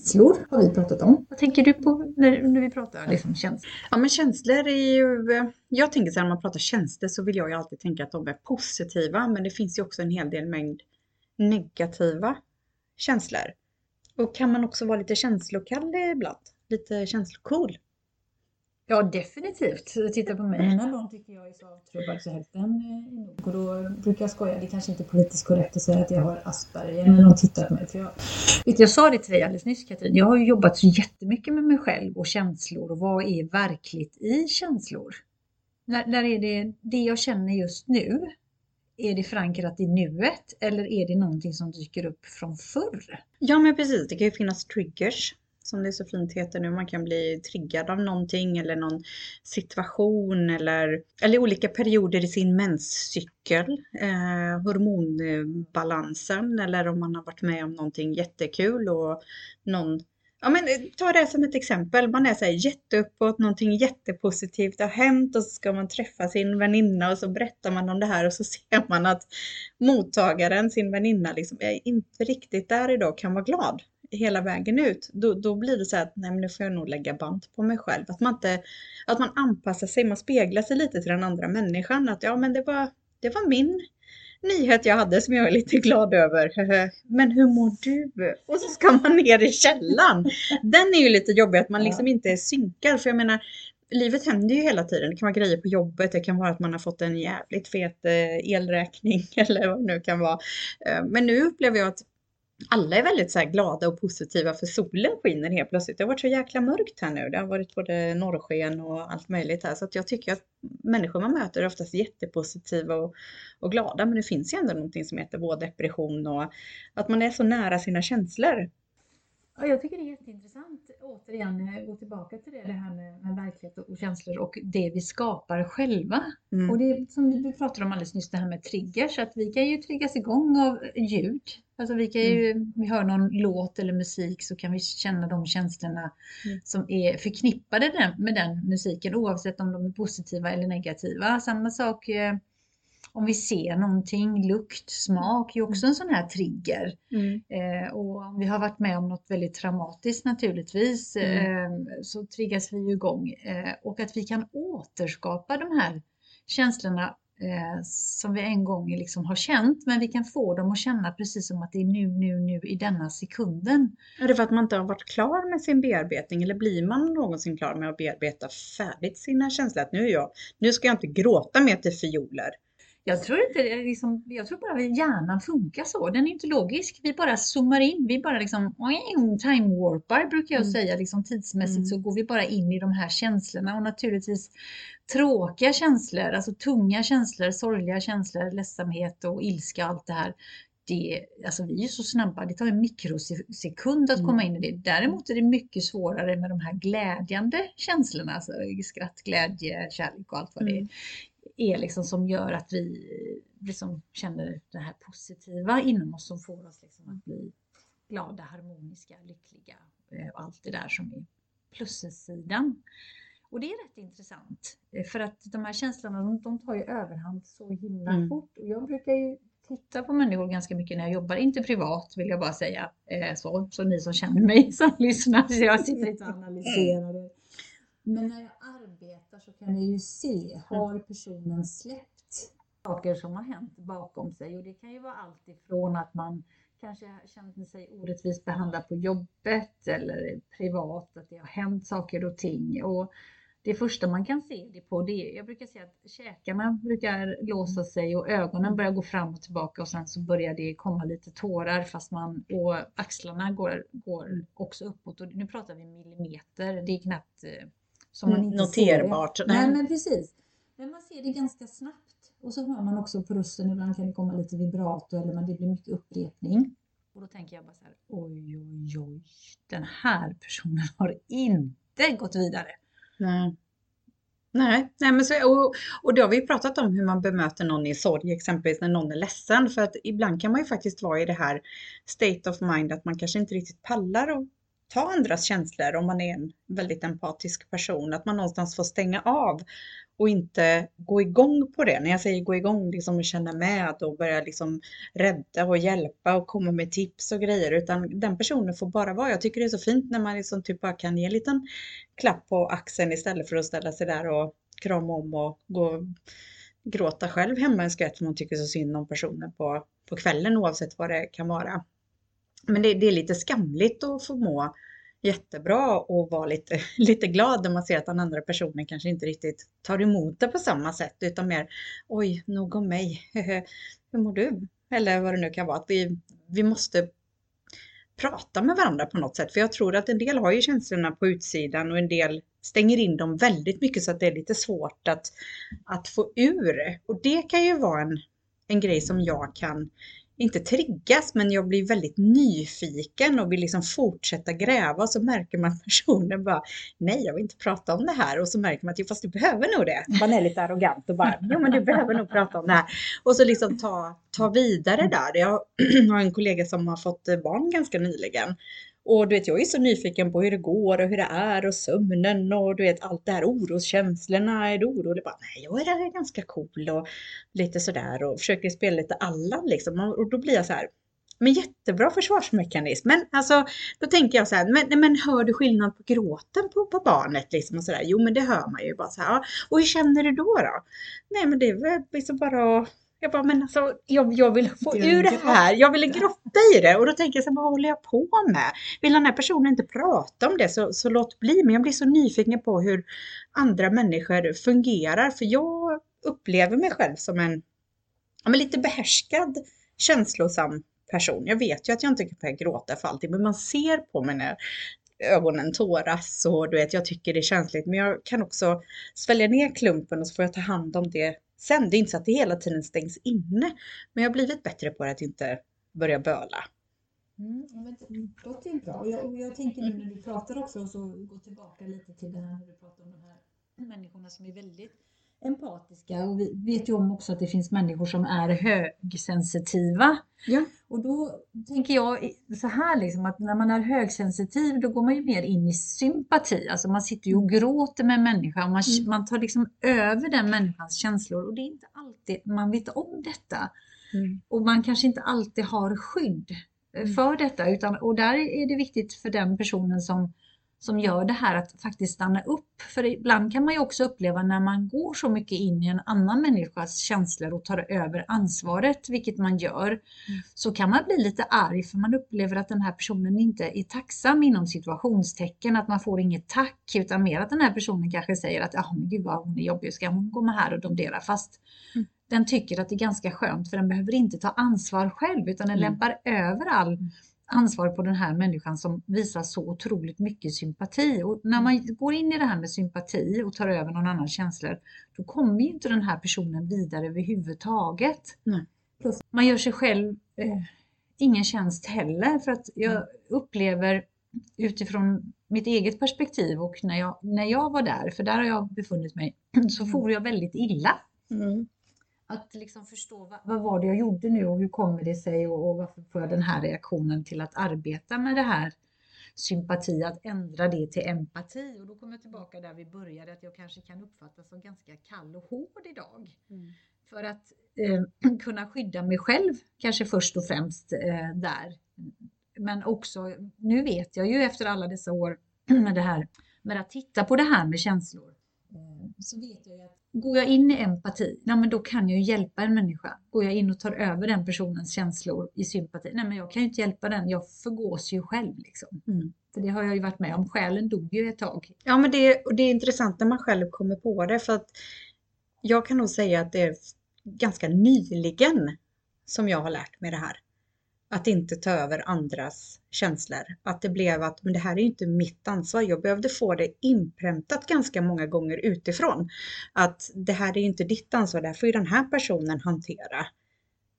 känslor har vi pratat om. Vad tänker du på när, när vi pratar liksom, känslor? Ja men känslor är ju, jag tänker så här när man pratar känslor så vill jag ju alltid tänka att de är positiva men det finns ju också en hel del mängd negativa känslor. Och kan man också vara lite känslokall ibland? Lite känslocool? Ja, definitivt. Titta på mig. Av dem tycker jag är så avtrubbad så hälften är nog. Och då brukar jag skoja. Det är kanske inte politiskt korrekt att säga att jag har Asperger när någon tittar på mig. För jag, vet, jag sa det till dig alldeles nyss Katrin. Jag har ju jobbat så jättemycket med mig själv och känslor och vad är verkligt i känslor? När, när är det det jag känner just nu? Är det förankrat i nuet eller är det någonting som dyker upp från förr? Ja men precis, det kan ju finnas triggers som det så fint heter nu. Man kan bli triggad av någonting eller någon situation eller, eller olika perioder i sin menscykel. Eh, hormonbalansen eller om man har varit med om någonting jättekul och någon Ja men eh, ta det som ett exempel. Man är så här jätteuppåt, någonting jättepositivt har hänt och så ska man träffa sin väninna och så berättar man om det här och så ser man att mottagaren, sin väninna, liksom är inte riktigt där idag kan vara glad hela vägen ut, då, då blir det så att nej men nu får jag nog lägga band på mig själv. Att man, inte, att man anpassar sig, man speglar sig lite till den andra människan. Att ja men det var, det var min nyhet jag hade som jag är lite glad över. Men hur mår du? Och så ska man ner i källan. Den är ju lite jobbig att man liksom inte är synkad. För jag menar, livet händer ju hela tiden. Det kan vara grejer på jobbet, det kan vara att man har fått en jävligt fet eh, elräkning eller vad det nu kan vara. Eh, men nu upplever jag att alla är väldigt så glada och positiva för solen skiner helt plötsligt. Det har varit så jäkla mörkt här nu. Det har varit både norrsken och allt möjligt här. Så att jag tycker att människor man möter är oftast jättepositiva och, och glada. Men det finns ju ändå någonting som heter vårdepression och att man är så nära sina känslor. Ja, jag tycker det är jätteintressant, återigen, eh, gå tillbaka till det, det här med, med verklighet och känslor och det vi skapar själva. Mm. Och det som vi pratade om alldeles nyss, det här med triggers, att vi kan ju triggas igång av ljud. Alltså vi kan ju, mm. vi hör någon låt eller musik så kan vi känna de känslorna mm. som är förknippade med den musiken oavsett om de är positiva eller negativa. Samma sak eh, om vi ser någonting, lukt, smak är också en sån här trigger. Mm. Eh, och om vi har varit med om något väldigt traumatiskt naturligtvis mm. eh, så triggas vi ju igång. Eh, och att vi kan återskapa de här känslorna eh, som vi en gång liksom har känt, men vi kan få dem att känna precis som att det är nu, nu, nu i denna sekunden. Är det för att man inte har varit klar med sin bearbetning eller blir man någonsin klar med att bearbeta färdigt sina känslor? Att nu, är jag, nu ska jag inte gråta mer till fioler. Jag tror inte liksom, jag tror bara att hjärnan funkar så. Den är inte logisk. Vi bara zoomar in. Vi bara liksom time warpar brukar jag mm. säga. Liksom tidsmässigt mm. så går vi bara in i de här känslorna och naturligtvis tråkiga känslor, alltså tunga känslor, sorgliga känslor, ledsamhet och ilska och allt det här. Det, alltså vi är så snabba, det tar en mikrosekund att mm. komma in i det. Däremot är det mycket svårare med de här glädjande känslorna, alltså skratt, glädje, kärlek och allt vad det är. Är liksom som gör att vi liksom känner det här positiva inom oss som får oss liksom att bli glada, harmoniska, lyckliga eh, och allt det där som är plussidan. Och det är rätt intressant eh, för att de här känslorna de, de tar ju överhand så himla mm. fort. Och jag brukar ju titta på människor ganska mycket när jag jobbar, inte privat vill jag bara säga, eh, så, så ni som känner mig som lyssnar, så jag sitter inte och analyserar men när jag så kan ni ju se, har personen släppt saker som har hänt bakom sig? Och det kan ju vara allt ifrån att man kanske känner sig orättvist behandlad på jobbet eller privat, att det har hänt saker och ting. Och det första man kan se det på, det är, jag brukar säga att käkarna brukar låsa sig och ögonen börjar gå fram och tillbaka och sen så börjar det komma lite tårar fast man, och axlarna går, går också uppåt. Och nu pratar vi millimeter, det är knappt eh, som man inte Noterbart. Ser. Nej, men precis. Men man ser det ganska snabbt. Och så hör man också på rösten, ibland kan det komma lite vibrato eller men det blir mycket upprepning. Och då tänker jag bara så här, oj, oj, oj, den här personen har inte gått vidare. Nej. Nej, nej men så, och, och då har vi pratat om hur man bemöter någon i sorg, exempelvis när någon är ledsen. För att ibland kan man ju faktiskt vara i det här state of mind att man kanske inte riktigt pallar och ta andras känslor om man är en väldigt empatisk person. Att man någonstans får stänga av och inte gå igång på det. När jag säger gå igång, liksom att känna med och börja liksom rädda och hjälpa och komma med tips och grejer, utan den personen får bara vara. Jag tycker det är så fint när man liksom typ bara kan ge en liten klapp på axeln istället för att ställa sig där och krama om och gå och gråta själv hemma en skvätt för man tycker så synd om personen på, på kvällen oavsett vad det kan vara. Men det, det är lite skamligt att få må jättebra och vara lite, lite glad när man ser att den andra personen kanske inte riktigt tar emot det på samma sätt utan mer oj, nog om mig, hur mår du? Eller vad det nu kan vara. Att vi, vi måste prata med varandra på något sätt. För jag tror att en del har ju känslorna på utsidan och en del stänger in dem väldigt mycket så att det är lite svårt att, att få ur. Och det kan ju vara en, en grej som jag kan inte triggas, men jag blir väldigt nyfiken och vill liksom fortsätta gräva. Och så märker man att personen bara nej, jag vill inte prata om det här. Och så märker man att fast du behöver nog det. Man är lite arrogant och bara jo, men du behöver nog prata om det här. Och så liksom ta, ta vidare där. Jag har en kollega som har fått barn ganska nyligen och du vet, jag är så nyfiken på hur det går och hur det är och sömnen och du vet allt det här oroskänslorna. Är du orolig? Bara, Nej, jag är ganska cool och lite sådär och försöker spela lite Allan liksom. Och då blir jag så här, men jättebra försvarsmekanism. Men alltså, då tänker jag så här, men, men hör du skillnad på gråten på, på barnet liksom och sådär? Jo, men det hör man ju bara så här. Och hur känner du då då? Nej, men det är väl liksom bara att jag bara, men alltså jag, jag vill få ur det här. Jag vill grotta i det. Och då tänker jag så här, vad håller jag på med? Vill den här personen inte prata om det så, så låt bli. Men jag blir så nyfiken på hur andra människor fungerar. För jag upplever mig själv som en ja, lite behärskad, känslosam person. Jag vet ju att jag inte kan gråta för allting, men man ser på mig när ögonen tåras och du vet, jag tycker det är känsligt. Men jag kan också svälja ner klumpen och så får jag ta hand om det sen. Det är inte så att det hela tiden stängs inne, men jag har blivit bättre på att inte börja böla. Mm, men det låter ju bra. Och jag, och jag tänker nu när du pratar också, och så gå tillbaka lite till det här när du pratar om de här människorna som är väldigt empatiska och vi vet ju om också att det finns människor som är högsensitiva. Ja. Och då tänker jag så här liksom att när man är högsensitiv då går man ju mer in i sympati. Alltså man sitter ju och gråter med en människa och man, mm. man tar liksom över den människans känslor och det är inte alltid man vet om detta. Mm. Och man kanske inte alltid har skydd mm. för detta utan, och där är det viktigt för den personen som som gör det här att faktiskt stanna upp. För ibland kan man ju också uppleva när man går så mycket in i en annan människas känslor och tar över ansvaret, vilket man gör, mm. så kan man bli lite arg för man upplever att den här personen inte är tacksam inom situationstecken, att man får inget tack utan mer att den här personen kanske säger att ja men gud vad hon är jobbig, ska hon komma här och domdera fast mm. den tycker att det är ganska skönt för den behöver inte ta ansvar själv utan den mm. lämpar över all mm ansvar på den här människan som visar så otroligt mycket sympati. Och när man går in i det här med sympati och tar över någon annans känslor, då kommer ju inte den här personen vidare överhuvudtaget. Nej. Man gör sig själv eh, ingen tjänst heller för att jag mm. upplever utifrån mitt eget perspektiv och när jag, när jag var där, för där har jag befunnit mig, så mm. for jag väldigt illa. Mm. Att liksom förstå vad, vad, var det jag gjorde nu och hur kommer det sig och, och varför får jag den här reaktionen till att arbeta med det här sympati, att ändra det till empati. Och då kommer jag tillbaka där vi började, att jag kanske kan uppfattas som ganska kall och hård idag. Mm. För att eh, kunna skydda mig själv, kanske först och främst eh, där. Men också, nu vet jag ju efter alla dessa år med det här, med att titta på det här med känslor, så vet jag ju att Går jag in i empati, ja, men då kan jag ju hjälpa en människa. Går jag in och tar över den personens känslor i sympati, nej men jag kan ju inte hjälpa den, jag förgås ju själv. Liksom. Mm. För det har jag ju varit med om, själen dog ju ett tag. Ja men det, och det är intressant när man själv kommer på det för att jag kan nog säga att det är ganska nyligen som jag har lärt mig det här att inte ta över andras känslor. Att det blev att, men det här är ju inte mitt ansvar. Jag behövde få det inpräntat ganska många gånger utifrån. Att det här är inte ditt ansvar, det här får ju den här personen hantera.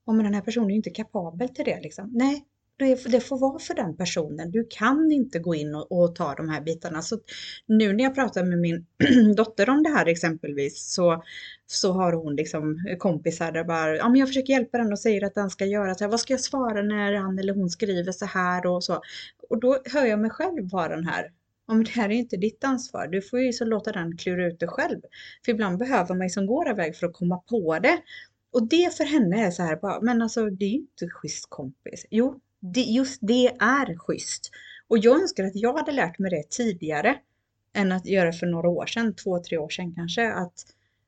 Och men den här personen är ju inte kapabel till det liksom. Nej, det får vara för den personen. Du kan inte gå in och, och, ta de här bitarna. Så nu när jag pratar med min dotter om det här exempelvis så, så har hon liksom kompisar där bara, ja men jag försöker hjälpa den och säger att den ska göra så här, vad ska jag svara när han eller hon skriver så här och så. Och då hör jag mig själv vara den här, ja, men det här är inte ditt ansvar. Du får ju så låta den klura ut det själv. För ibland behöver man ju som går iväg för att komma på det. Och det för henne är så här bara, men alltså det är ju inte schysst kompis. Jo, det, just det är schysst. Och jag önskar att jag hade lärt mig det tidigare än att göra för några år sedan, två, tre år sedan kanske. Att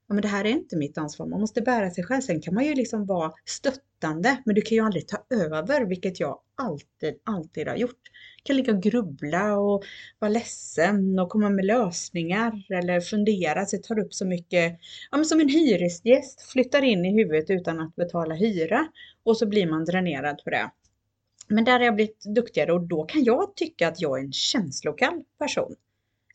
ja, men det här är inte mitt ansvar. Man måste bära sig själv. Sen kan man ju liksom vara stöttande, men du kan ju aldrig ta över, vilket jag alltid, alltid har gjort. Jag kan ligga och grubbla och vara ledsen och komma med lösningar eller fundera så jag tar upp så mycket, ja men som en hyresgäst flyttar in i huvudet utan att betala hyra och så blir man dränerad på det. Men där har jag blivit duktigare och då kan jag tycka att jag är en känslokall person.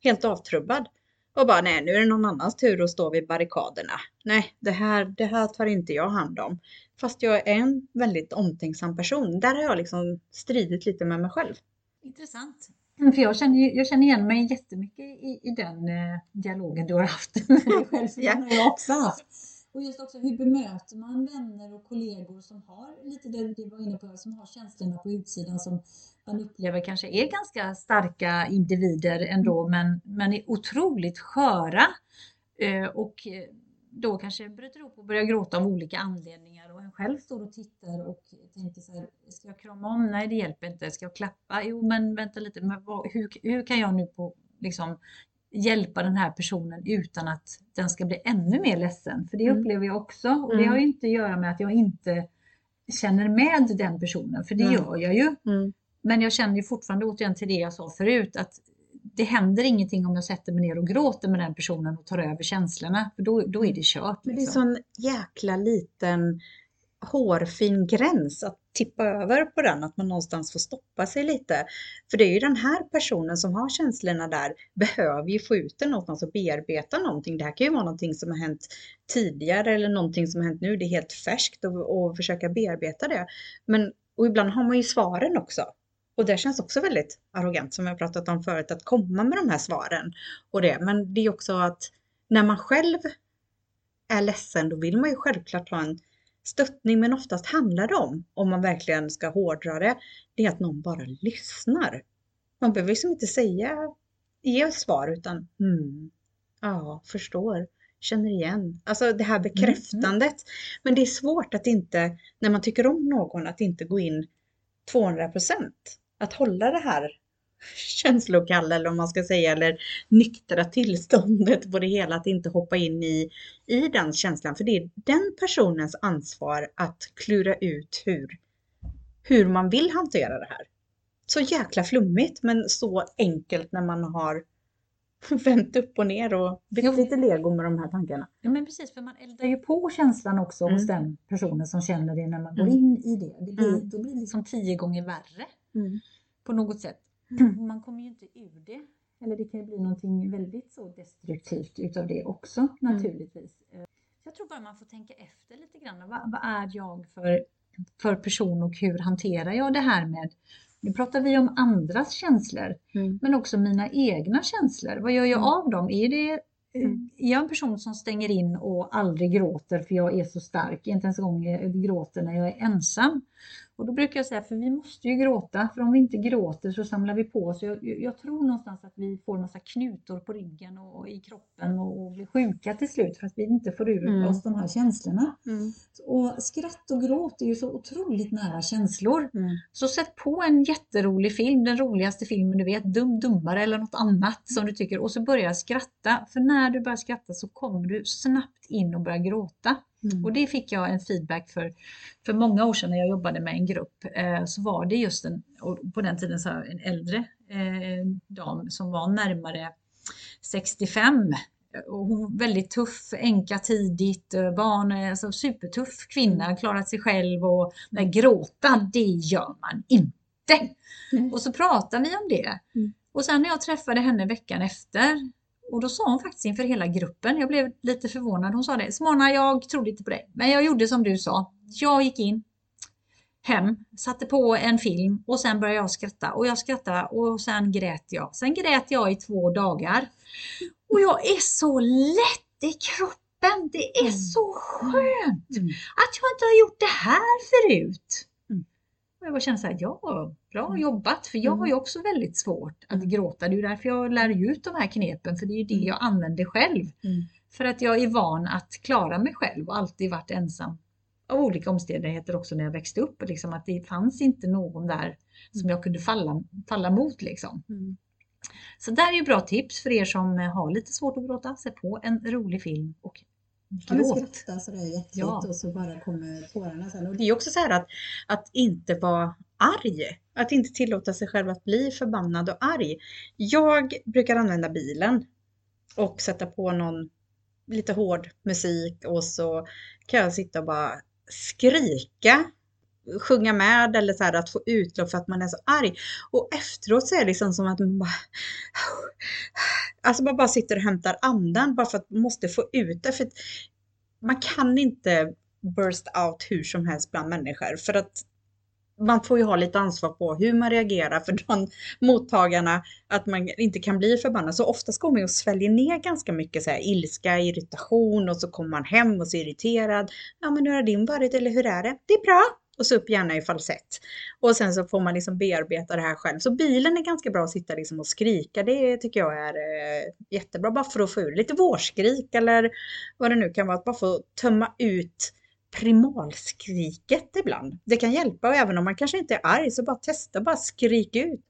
Helt avtrubbad. Och bara nej, nu är det någon annans tur att stå vid barrikaderna. Nej, det här, det här tar inte jag hand om. Fast jag är en väldigt omtänksam person. Där har jag liksom stridit lite med mig själv. Intressant. Mm, för jag känner, jag känner igen mig jättemycket i, i den eh, dialogen du har haft med dig själv. Den har jag också haft. Och just också hur bemöter man vänner och kollegor som har lite det du var inne på, som har känslorna på utsidan som man upplever kanske är ganska starka individer ändå mm. men, men är otroligt sköra. Eh, och då kanske bryter ihop och börjar gråta av olika anledningar och en själv står och tittar och tänker så här, ska jag krama om? Nej, det hjälper inte. Ska jag klappa? Jo, men vänta lite, men vad, hur, hur kan jag nu på liksom hjälpa den här personen utan att den ska bli ännu mer ledsen? För det mm. upplever jag också och det mm. har ju inte att göra med att jag inte känner med den personen, för det mm. gör jag ju. Mm. Men jag känner ju fortfarande återigen till det jag sa förut att det händer ingenting om jag sätter mig ner och gråter med den personen och tar över känslorna. För då, då är det kört. Men det är liksom. sån jäkla liten hårfin gräns att tippa över på den, att man någonstans får stoppa sig lite. För det är ju den här personen som har känslorna där, behöver ju få ut det någonstans och bearbeta någonting. Det här kan ju vara någonting som har hänt tidigare eller någonting som har hänt nu, det är helt färskt och, och försöka bearbeta det. Men och ibland har man ju svaren också. Och det känns också väldigt arrogant som jag pratat om förut att komma med de här svaren och det. Men det är också att när man själv är ledsen då vill man ju självklart ha en stöttning men oftast handlar det om, om man verkligen ska hårdra det, det är att någon bara lyssnar. Man behöver liksom inte säga, ge svar utan mm, ja, förstår, känner igen. Alltså det här bekräftandet. Mm, mm. Men det är svårt att inte, när man tycker om någon, att inte gå in 200 procent att hålla det här känslokalla eller om man ska säga eller nyktra tillståndet på det hela, att inte hoppa in i, i den känslan. För det är den personens ansvar att klura ut hur, hur man vill hantera det här. Så jäkla flummigt men så enkelt när man har vänt upp och ner och byggt lite lego med de här tankarna. Ja men precis, för man eldar ju på känslan också mm. hos den personen som känner det när man går mm. in i det. det blir, mm. Då blir det liksom tio gånger värre. Mm. På något sätt. Mm. Man kommer ju inte ur det. Eller det kan ju bli någonting väldigt så destruktivt utav det också mm. naturligtvis. Jag tror bara man får tänka efter lite grann. Vad, vad, är jag för, för person och hur hanterar jag det här med nu pratar vi om andras känslor, mm. men också mina egna känslor. Vad gör jag mm. av dem? Är det Mm. Är jag en person som stänger in och aldrig gråter för jag är så stark, inte ens en gång gråter när jag är ensam. Och då brukar jag säga, för vi måste ju gråta, för om vi inte gråter så samlar vi på oss. Jag, jag tror någonstans att vi får massa knutor på ryggen och i kroppen och, och blir sjuka till slut för att vi inte får ur mm. oss de här känslorna. Mm. Och skratt och gråt är ju så otroligt nära känslor. Mm. Så sätt på en jätterolig film, den roligaste filmen du vet, Dum Dummare eller något annat som du tycker och så börja skratta. För när du börjar skratta så kommer du snabbt in och börjar gråta. Mm. Och det fick jag en feedback för, för många år sedan när jag jobbade med en grupp. Eh, så var det just en, på den tiden så en äldre eh, dam som var närmare 65. Och hon väldigt tuff, enka tidigt, eh, barn, alltså supertuff kvinna, mm. klarat sig själv och men gråta, det gör man inte. Mm. Och så pratade vi om det. Mm. Och sen när jag träffade henne veckan efter och då sa hon faktiskt inför hela gruppen, jag blev lite förvånad, hon sa det, Smana jag trodde inte på dig, men jag gjorde som du sa. Jag gick in, hem, satte på en film och sen började jag skratta och jag skrattade och sen grät jag. Sen grät jag i två dagar. Och jag är så lätt i kroppen, det är mm. så skönt mm. att jag inte har gjort det här förut. Mm. jag bara kände så här, ja, bra Mm. jobbat. För jag har ju också väldigt svårt att Mm. gråta. Det är ju därför jag lär ut de här knepen, för det är ju det Mm. jag använder själv. Mm. För att jag är van att klara mig själv och alltid varit ensam av olika omständigheter också när jag växte upp. Liksom att det fanns inte någon där som jag kunde falla, falla mot. Liksom. Mm. Så där är ju bra tips för er som har lite svårt att gråta. Se på en rolig film och Ja, gråt. skratta sådär jätteligt Ja. och så bara kommer tårarna sen. Och det är också så här att, att inte vara arg. Att inte tillåta sig själv att bli förbannad och arg. Jag brukar använda bilen och sätta på någon lite hård musik och så kan jag sitta och bara skrika, sjunga med eller så här att få utlopp för att man är så arg. Och efteråt så är det liksom som att man bara Alltså man bara sitter och hämtar andan bara för att man måste få ut det. För att man kan inte burst out hur som helst bland människor för att man får ju ha lite ansvar på hur man reagerar för de mottagarna, att man inte kan bli förbannad. Så oftast går man ju och sväljer ner ganska mycket så här, ilska, irritation och så kommer man hem och så är irriterad. Ja men hur har din varit eller hur är det? Det är bra! Och så upp gärna i falsett. Och sen så får man liksom bearbeta det här själv. Så bilen är ganska bra att sitta liksom och skrika. Det tycker jag är eh, jättebra. Bara för att få ur lite vårskrik eller vad det nu kan vara. Att bara få tömma ut primalskriket ibland. Det kan hjälpa och även om man kanske inte är arg så bara testa, bara skrik ut.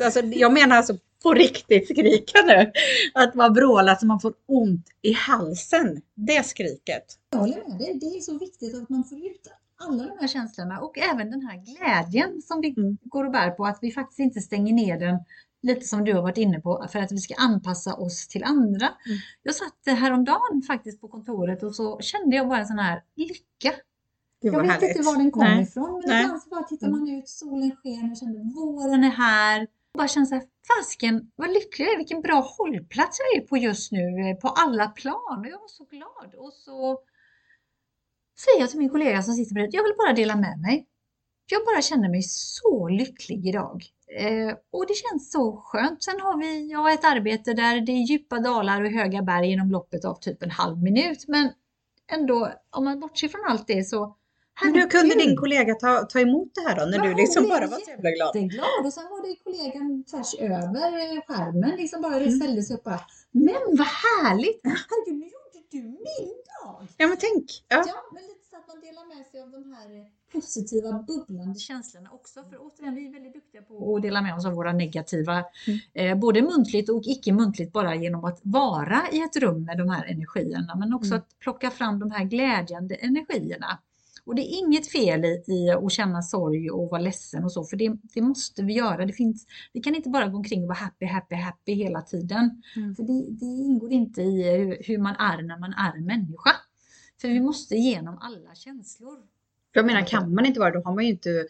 Alltså, jag menar alltså på riktigt skrika nu. Att man vrålar så man får ont i halsen. Det skriket. Jag håller med dig. Det är så viktigt att man får ut alla de här känslorna och även den här glädjen som vi Mm. går och bär på. Att vi faktiskt inte stänger ner den lite som du har varit inne på för att vi ska anpassa oss till andra. Mm. Jag satt häromdagen faktiskt på kontoret och så kände jag bara en sån här lycka. Det Jag vet inte var den kom Nej. ifrån men Nej. ibland så bara tittar man ut, solen sken och kände våren är här. Och bara kände så här, fasken vad lycklig jag är, vilken bra hållplats jag är på just nu eh, på alla plan. Och jag var så glad. Och så säger jag till min kollega som sitter bredvid, jag vill bara dela med mig. Jag bara känner mig så lycklig idag. Eh, och det känns så skönt. Sen har vi, jag har ett arbete där det är djupa dalar och höga berg inom loppet av typ en halv minut. Men ändå, om man bortser från allt det så Men hur kunde din kollega ta, ta emot det här då? När Ja, du liksom bara var så jävla glad. jätteglad och sen var det kollegan tvärs över skärmen liksom bara Mm. ställde sig upp och bara Men vad härligt! Herregud, nu du min dag! Ja men tänk. Ja. Ja, men lite så att man delar med sig av de här eh, positiva bubblande känslorna också. För återigen, vi är väldigt duktiga på att dela med oss av våra negativa, Mm. eh, både muntligt och icke muntligt bara genom att vara i ett rum med de här energierna. Men också Mm. att plocka fram de här glädjande energierna. Och det är inget fel i, i att känna sorg och vara ledsen och så, för det, det måste vi göra. Det finns, vi kan inte bara gå omkring och vara happy, happy, happy hela tiden. Mm. För det, det ingår inte i hur, hur man är när man är människa. För vi måste igenom alla känslor. Jag menar kan man inte vara då har man ju inte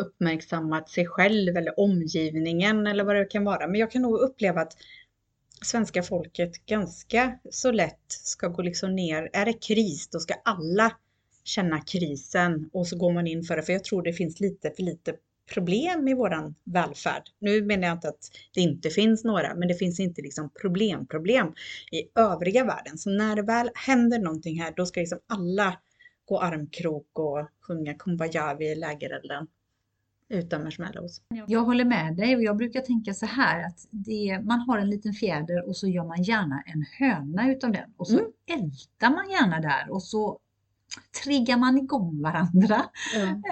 uppmärksammat sig själv eller omgivningen eller vad det kan vara. Men jag kan nog uppleva att svenska folket ganska så lätt ska gå liksom ner. Är det kris då ska alla känna krisen och så går man in för det. För jag tror det finns lite för lite problem i våran välfärd. Nu menar jag inte att det inte finns några, men det finns inte liksom problem, problem i övriga världen. Så när det väl händer någonting här, då ska liksom alla gå armkrok och sjunga Kumbaya vid lägerelden utan marshmallows. Jag håller med dig och jag brukar tänka så här att det, man har en liten fjäder och så gör man gärna en höna utav den och så Mm. ältar man gärna där och så triggar man igång varandra.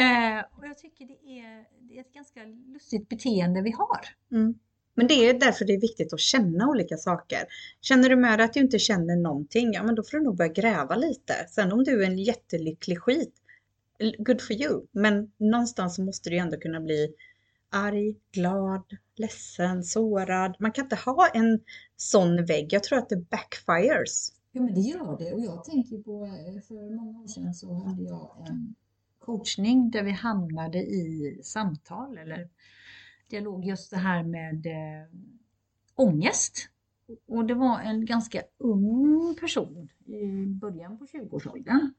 Eh, och jag tycker det är, det är ett ganska lustigt beteende vi har. Mm. Men det är därför det är viktigt att känna olika saker. Känner du med dig att du inte känner någonting, ja men då får du nog börja gräva lite. Sen om du är en jättelycklig skit, good for you. Men någonstans måste du ändå kunna bli arg, glad, ledsen, sårad. Man kan inte ha en sån vägg. Jag tror att det backfires. Jo men det gör det. Och jag tänker på, eh, för många år sedan så hade jag en coachning där vi hamnade i samtal eller dialog just det här med eh, ångest. Och det var en ganska ung person i början på 20-årsåldern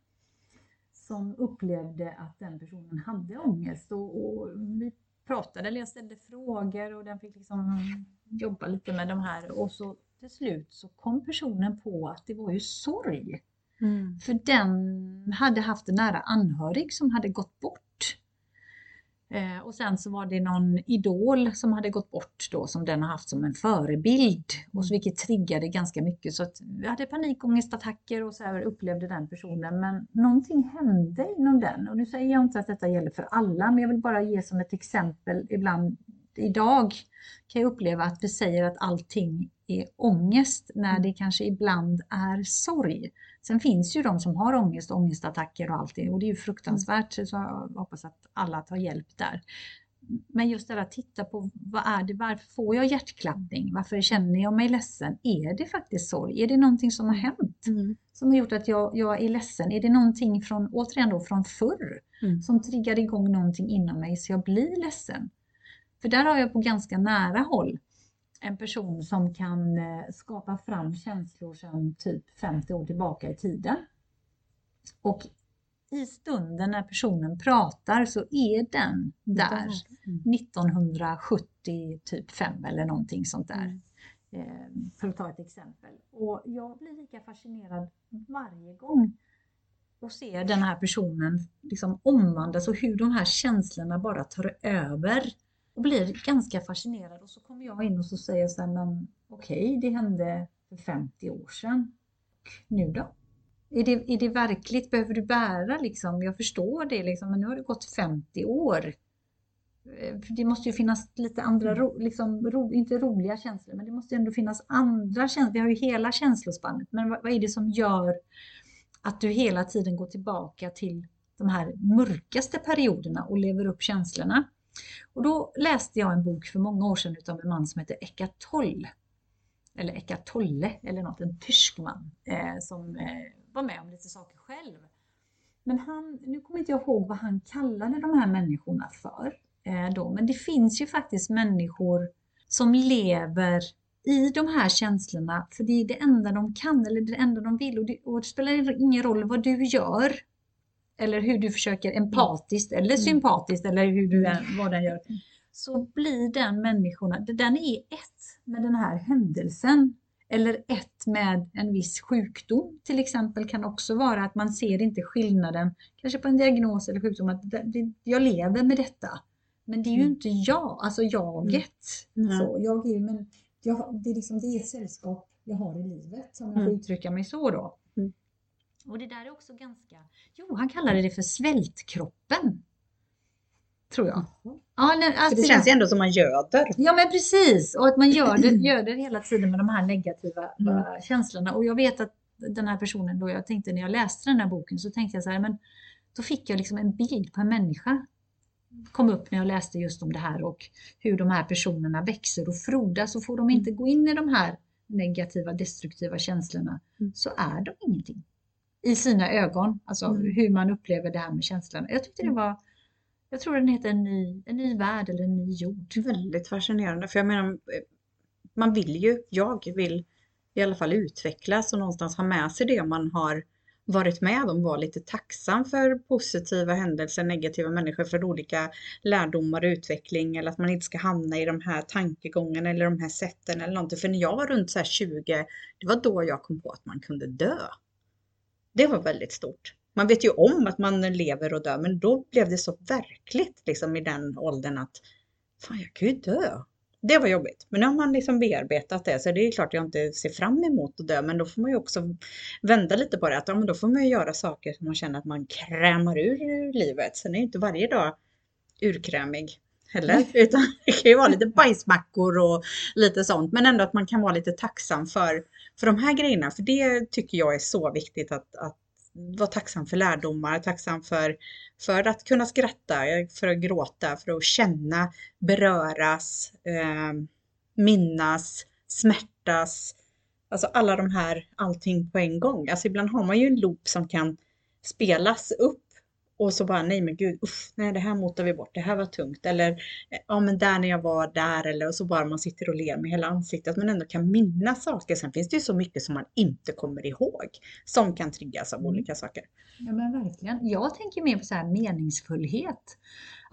som upplevde att den personen hade ångest. Och, och vi pratade, eller jag ställde frågor och den fick liksom jobba lite med de här. Och så till slut så kom personen på att det var ju sorg. För den hade haft en nära anhörig som hade gått bort. Eh, och sen så var det någon idol som hade gått bort då som den har haft som en förebild. Och så, vilket triggade ganska mycket så att vi hade panikångestattacker och så här upplevde den personen. Men någonting hände inom den. Och nu säger jag inte att detta gäller för alla men jag vill bara ge som ett exempel ibland idag kan jag uppleva att vi säger att allting är ångest när det kanske ibland är sorg. Sen finns ju de som har ångest, ångestattacker och allt det och det är ju fruktansvärt så jag hoppas att alla tar hjälp där. Men just det att titta på vad är det, varför får jag hjärtklappning? Varför känner jag mig ledsen? Är det faktiskt sorg? Är det någonting som har hänt mm. som har gjort att jag, jag är ledsen? Är det någonting från, återigen då, från förr mm. som triggar igång någonting inom mig så jag blir ledsen? För där har jag på ganska nära håll en person som kan eh, skapa fram känslor sedan typ 50 år tillbaka i tiden. Och i stunden när personen pratar så är den där 1970 typ 5 eller någonting sånt där. Mm. Eh, för att ta ett exempel. Och jag blir lika fascinerad varje gång och ser den här personen liksom omvandlas och hur de här känslorna bara tar över och blir ganska fascinerad och så kommer jag in och så säger jag så här, men okej, okay, det hände för 50 år sedan. Och nu då? Är det, är det verkligt? Behöver du bära liksom? Jag förstår det liksom, men nu har det gått 50 år. Eh, det måste ju finnas lite andra, ro, liksom, ro, inte roliga känslor, men det måste ändå finnas andra känslor. Vi har ju hela känslospannet, men vad, vad är det som gör att du hela tiden går tillbaka till de här mörkaste perioderna och lever upp känslorna? Och då läste jag en bok för många år sedan utav en man som heter Eckart Tolle. Eller Eckart Tolle eller något, en tysk man eh, som eh, var med om lite saker själv. Men han, nu kommer inte jag ihåg vad han kallade de här människorna för. Eh, då, men det finns ju faktiskt människor som lever i de här känslorna, för det är det enda de kan eller det enda de vill och det, och det spelar ingen roll vad du gör eller hur du försöker empatiskt eller mm. sympatiskt eller hur du än, vad den gör, så blir den människorna, den är ett med den här händelsen. Eller ett med en viss sjukdom till exempel kan också vara att man ser inte skillnaden, kanske på en diagnos eller sjukdom, att jag lever med detta. Men det är ju mm. inte jag, alltså jaget. Mm. Så, jag är, men jag, det, är liksom, det är ett sällskap jag har i livet, som jag får mm. uttrycka mig så då. Mm. Och det där är också ganska, jo han kallade det för svältkroppen. Tror jag. Ja, nej, alltså, det känns ju ändå som man göder. Ja men precis, och att man gör det hela tiden med de här negativa mm. känslorna. Och jag vet att den här personen då, jag tänkte när jag läste den här boken så tänkte jag så här, men då fick jag liksom en bild på en människa kom upp när jag läste just om det här och hur de här personerna växer och frodas och får de inte gå in i de här negativa destruktiva känslorna mm. så är de ingenting i sina ögon, alltså mm. hur man upplever det här med känslan. Jag tyckte det mm. var, jag tror den heter en ny, en ny värld eller en ny jord. Väldigt fascinerande, för jag menar, man vill ju, jag vill i alla fall utvecklas och någonstans ha med sig det man har varit med om, vara lite tacksam för positiva händelser, negativa människor, för olika lärdomar och utveckling eller att man inte ska hamna i de här tankegångarna eller de här sätten eller någonting. För när jag var runt så 20, det var då jag kom på att man kunde dö. Det var väldigt stort. Man vet ju om att man lever och dör, men då blev det så verkligt liksom i den åldern att fan, jag kan ju dö. Det var jobbigt, men nu har man liksom bearbetat det så det är klart jag inte ser fram emot att dö men då får man ju också vända lite på det att ja, men då får man ju göra saker som man känner att man krämar ur, ur livet. Sen är ju inte varje dag urkrämig heller utan det kan ju vara lite bajsmackor och lite sånt men ändå att man kan vara lite tacksam för för de här grejerna, för det tycker jag är så viktigt att, att vara tacksam för lärdomar, tacksam för, för att kunna skratta, för att gråta, för att känna, beröras, eh, minnas, smärtas. Alltså alla de här, allting på en gång. Alltså ibland har man ju en loop som kan spelas upp och så bara, nej men gud, uff, nej det här motar vi bort, det här var tungt. Eller, ja men där när jag var där, eller och så bara man sitter och ler med hela ansiktet, men ändå kan minnas saker. Sen finns det ju så mycket som man inte kommer ihåg, som kan triggas av mm. olika saker. Ja men verkligen. Jag tänker mer på så här meningsfullhet.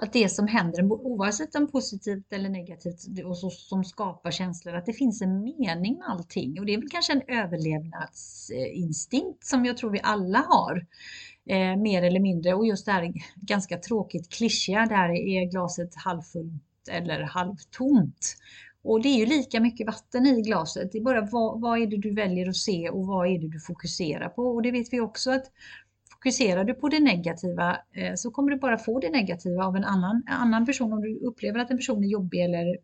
Att det som händer, oavsett om positivt eller negativt, och så, som skapar känslor, att det finns en mening med allting. Och det är väl kanske en överlevnadsinstinkt som jag tror vi alla har Eh, mer eller mindre och just det här ganska tråkigt klyschiga, där är glaset halvfullt eller halvtomt. Och det är ju lika mycket vatten i glaset. Det är bara vad, vad är det du väljer att se och vad är det du fokuserar på? Och det vet vi också att fokuserar du på det negativa eh, så kommer du bara få det negativa av en annan, annan person. Om du upplever att en person är jobbig eller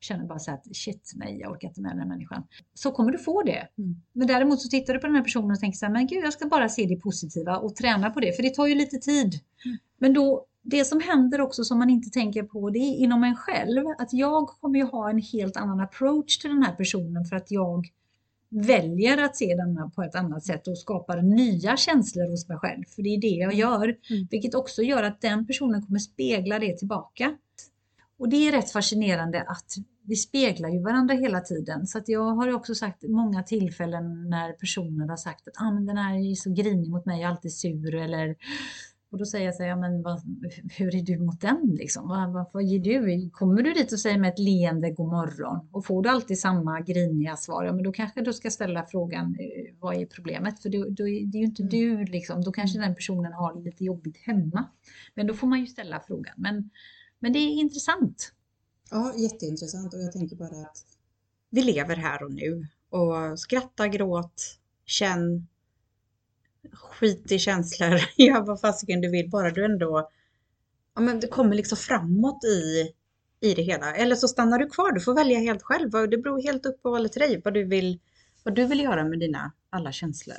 känner bara så att shit nej, jag orkar inte med den här människan. Så kommer du få det. Mm. Men däremot så tittar du på den här personen och tänker så här, men gud jag ska bara se det positiva och träna på det, för det tar ju lite tid. Mm. Men då, det som händer också som man inte tänker på, det är inom en själv, att jag kommer ju ha en helt annan approach till den här personen för att jag väljer att se denna på ett annat sätt och skapar nya känslor hos mig själv. För det är det jag mm. gör. Mm. Vilket också gör att den personen kommer spegla det tillbaka. Och det är rätt fascinerande att vi speglar ju varandra hela tiden. Så att jag har också sagt många tillfällen när personer har sagt att ah, men den här är så grinig mot mig, jag är alltid sur eller och då säger jag så här, ja, men vad, hur är du mot den liksom? Vad, vad, vad ger du? Kommer du dit och säger med ett leende god morgon och får du alltid samma griniga svar, ja men då kanske du ska ställa frågan, eh, vad är problemet? För då, då, det är ju inte mm. du liksom, då kanske den personen har lite jobbigt hemma. Men då får man ju ställa frågan. Men, men det är intressant. Ja, jätteintressant och jag tänker bara att vi lever här och nu och skratta, gråt, känn, skit i känslor, gör vad fasiken du vill, bara du ändå ja, men du kommer liksom framåt i, i det hela. Eller så stannar du kvar, du får välja helt själv. Det beror helt upp på dig vad du vill, vad du vill göra med dina alla känslor